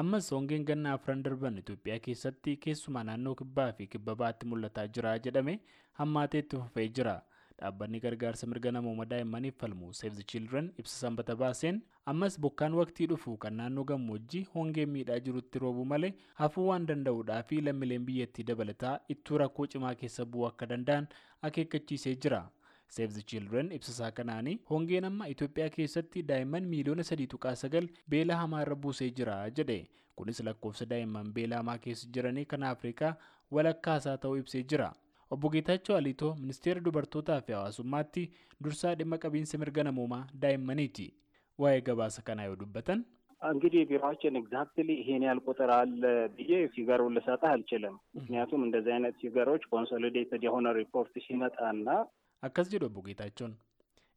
ammas hongeen gannaa afran darban itoophiyaa keessatti keessumaa naannoo kibbaa fi kibba baatti mul'ataa jira jedhame hammaatee itti fufee jira dhaabbanni gargaarsa mirga namooma daa'immaniif falmu save the children ibsa sanbata baaseen ammas bokkaan waqtii dhufu kan naannoo gammoojjii hongeen miidhaa jirutti roobu malee hafuu waan danda'uudhaa fi lammiileen biyyattii dabalataa ittuu rakkoo cimaa keessa bu'uu akka danda'an akeekkachiisee jira. Save the Children ibsasaa kanaanii hongeen amma Itoophiyaa keessatti daa'imman miiliyoona sadii tuqaa sagal beela hamaa irra buusee jira jedhe kunis lakkoofsa daa'imman beela hamaa keessa jiranii kan Afrikaa walakkaasaa ta'uu ibsee jira. Obbo Geetaachoo Aliitoo ministeera dubartootaa fi hawaasummaatti dursaa dhimma qabiinsa mirga namoomaa daa'immaniiti. Waa'ee gabaasa kanaa yoo dubbatan. እንግዲህ ቢሮችን ኤግዛክትሊ ይሄን ያህል ቁጥር አለ ብዬ ፊገሩን ልሰጥህ አልችልም። ምክንያቱም እንደዚህ አይነት ፊገሮች ኮንሶሊዴትድ የሆነ ሪፖርት ሲመጣና akkas jedhu obbo Geetaachoon.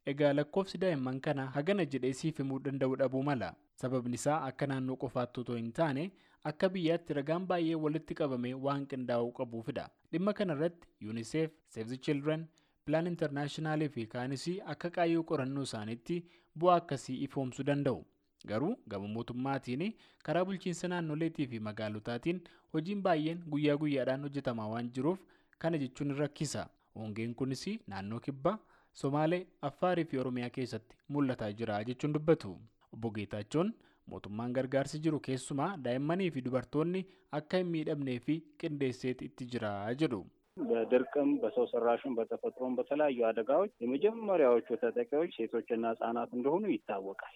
Egaa lakkoofsi daa'imman kana hagana jedhee siif himuu danda'u dhabuu mala. Sababni isaa akka naannoo qofaatti otoo hin taane akka biyyaatti ragaan baay'ee walitti qabamee waan qindaa'uu qabuufidha. Dhimma kanarratti UNICEF, Save the Children, Plan Internaashinaal fi kaanis akka qaayyoo qorannoo isaaniitti bu'aa akkasii ifoomsuu danda'u. Garuu gama mootummaatiin karaa bulchiinsa naannoleetii fi magaalotaatiin hojiin baay'een guyyaa guyyaadhaan hojjetamaa waan jiruuf kana jechuun rakkisa. hongeen kunis naannoo kibbaa somaalee affaarii fi oromiyaa keessatti mul'ataa jira jechuun dubbatu obbo geetaachoon mootummaan gargaarsi jiru keessumaa daa'immanii fi dubartoonni akka hin miidhamnee fi qindeesseet itti jira jedhu. በድርቅም በሰው ሰራሽም በተፈጥሮም በተለያዩ አደጋዎች የመጀመሪያዎቹ ተጠቂዎች ሴቶችና ህጻናት እንደሆኑ ይታወቃል።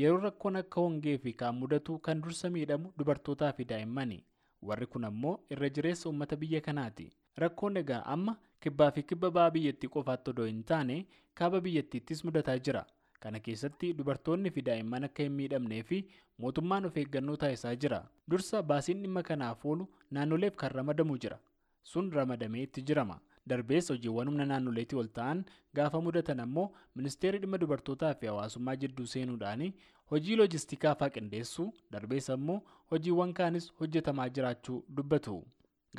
yeroo rakkoon akka hongee fi kaan mudatu kan dursa miidhamu dubartootaa fi daa'immani warri kun ammoo irra jireessa uummata biyya kanaati. rakkoon egaa amma kibbaa fi kibba ba'aa biyyattii qofaatti odoo hin taane kaaba biyyattiittis mudataa jira. Kana keessatti dubartoonni fi daa'imman akka hin miidhamnee fi mootummaan of eeggannoo taasisaa jira. Dursa baasiin dhimma kanaaf oolu naannoleef kan ramadamu jira. Sun ramadamee itti jirama. Darbees hojiiwwan humna naannoleetii ol ta'an gaafa mudatan ammoo ministeerri dhimma dubartootaa fi hawaasummaa jidduu seenuudhaan hojii loojistikaa faa qindeessuu darbees ammoo hojiiwwan kaanis hojjetamaa jiraachuu dubbatu.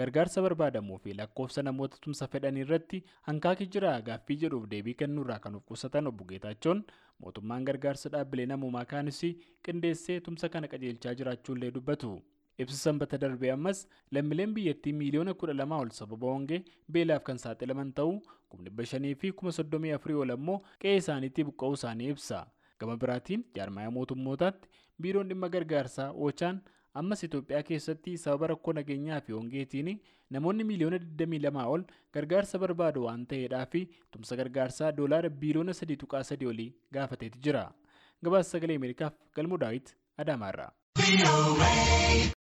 Gargaarsa barbaadamuu fi lakkoofsa namoota tumsa fedhan irratti hankaaki jira gaaffii jedhuuf deebii kennuurraa kan of qusatan obbo Geetaachoon mootummaan gargaarsa dhaabbilee namoomaa kaanis qindeessee tumsa kana qajeelchaa jiraachuullee dubbatu. ibsa sanbata darbee ammas lammiileen biyyattii miiliyoona kudha lamaa ol sababa hongee beelaaf kan saaxilaman ta'uu kuma dhibba shanii fi kuma soddomii afurii ol ammoo qe'ee isaaniitti buqqa'uu isaanii ibsa. gama biraatiin jaarmaaya mootummootaatti biiroon dhimma gargaarsaa oochaan ammas Itoophiyaa keessatti sababa rakkoo nageenyaa fi hongeetiin namoonni miiliyoona 22 ol gargaarsa barbaadu waan ta'eedhaa fi tumsa gargaarsaa doolaara biiliyoona 3.3 olii gaafateeti jira. Gabaasa sagalee Ameerikaaf galmoo daawit Adaamaarraa.